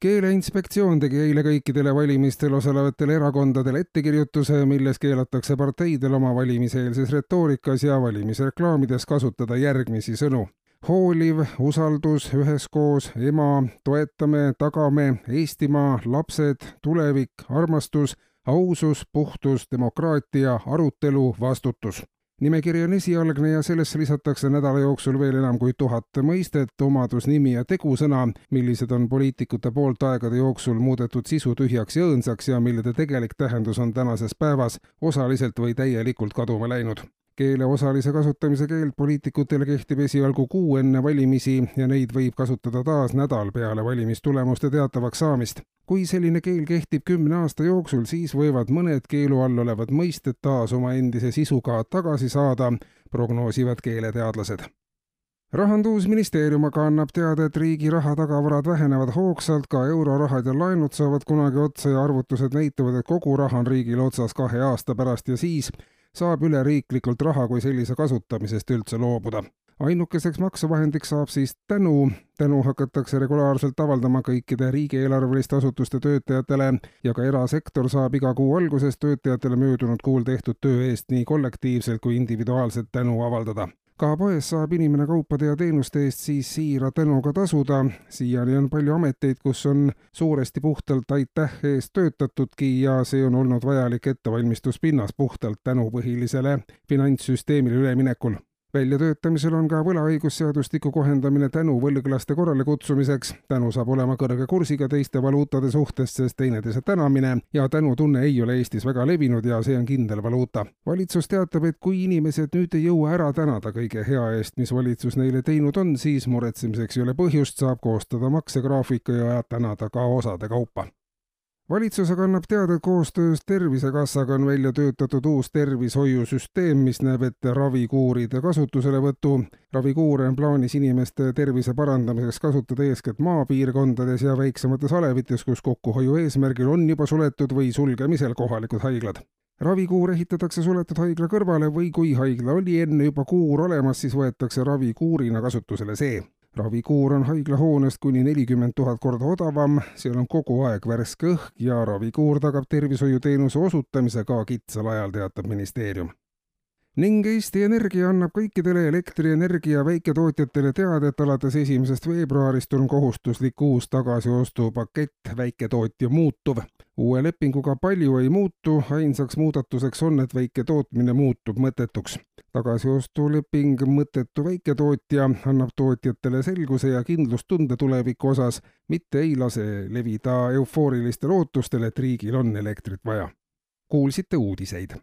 keeleinspektsioon tegi eile kõikidele valimistel osalevatele erakondadele ettekirjutuse, milles keelatakse parteidel oma valimiseelses retoorikas ja valimisreklaamides kasutada järgmisi sõnu. hooliv, usaldus, üheskoos, ema, toetame, tagame, Eestimaa, lapsed, tulevik, armastus, ausus, puhtus, demokraatia, arutelu, vastutus nimekiri on esialgne ja sellesse lisatakse nädala jooksul veel enam kui tuhat mõistet, omadus, nimi ja tegusõna, millised on poliitikute poolt aegade jooksul muudetud sisutühjaks ja õõnsaks ja tegelik tähendus on tänases päevas osaliselt või täielikult kaduma läinud keele osalise kasutamise keeld poliitikutele kehtib esialgu kuu enne valimisi ja neid võib kasutada taas nädal peale valimistulemuste teatavaks saamist. kui selline keel kehtib kümne aasta jooksul, siis võivad mõned keelu all olevad mõisted taas oma endise sisuga tagasi saada, prognoosivad keeleteadlased rahandusministeerium aga annab teada, et riigi rahatagavarad vähenevad hoogsalt, ka eurorahad ja laenud saavad kunagi otsa ja arvutused näitavad, et kogu raha on riigil otsas kahe aasta pärast ja siis saab üleriiklikult raha kui sellise kasutamisest üldse loobuda. ainukeseks maksevahendiks saab siis tänu, tänu hakatakse regulaarselt avaldama kõikide riigieelarveliste asutuste töötajatele ja ka erasektor saab iga kuu alguses töötajatele möödunud kuul tehtud töö eest nii kollektiivselt kui individuaalselt tänu avaldada ka poes saab inimene kaupade ja teenuste eest siis siira tänuga tasuda. siiani on palju ameteid, kus on suuresti puhtalt aitäh eest töötatudki ja see on olnud vajalik ettevalmistuspinnas puhtalt tänupõhilisele finantssüsteemile üleminekul väljatöötamisel on ka võlaõigusseadustiku kohendamine tänu võlglaste korrale kutsumiseks. tänu saab olema kõrge kursiga teiste valuutade suhtes, sest teineteise tänamine ja tänutunne ei ole Eestis väga levinud ja see on kindel valuuta. valitsus teatab, et kui inimesed nüüd ei jõua ära tänada kõige hea eest, mis valitsus neile teinud on, siis muretsemiseks ei ole põhjust, saab koostada maksegraafiku ja tänada ka osade kaupa valitsus aga annab teada, et koostöös Tervisekassaga on välja töötatud uus tervishoiusüsteem, mis näeb ette ravikuuride kasutuselevõtu. ravikuure on plaanis inimeste tervise parandamiseks kasutada eeskätt maapiirkondades ja väiksemates alevites, kus kokkuhoiu eesmärgil on juba suletud või sulgemisel kohalikud haiglad ravikuur ehitatakse suletud haigla kõrvale või kui haigla oli enne juba kuur olemas, siis võetakse ravikuurina kasutusele see ravikuur on haiglahoonest kuni nelikümmend tuhat korda odavam, seal on kogu aeg värske õhk ja ravikuur tagab tervishoiuteenuse osutamise ka kitsal ajal, teatab ministeerium ning Eesti Energia annab kõikidele elektrienergia väiketootjatele teada, et alates esimesest veebruarist on kohustuslik uus tagasiostupakett Väiketootja muutuv. uue lepinguga palju ei muutu, ainsaks muudatuseks on, et väiketootmine muutub mõttetuks. Tagasiostuleping Mõttetu väiketootja annab tootjatele selguse ja kindlustunde tuleviku osas, mitte ei lase levida eufoorilistele ootustele, et riigil on elektrit vaja. kuulsite uudiseid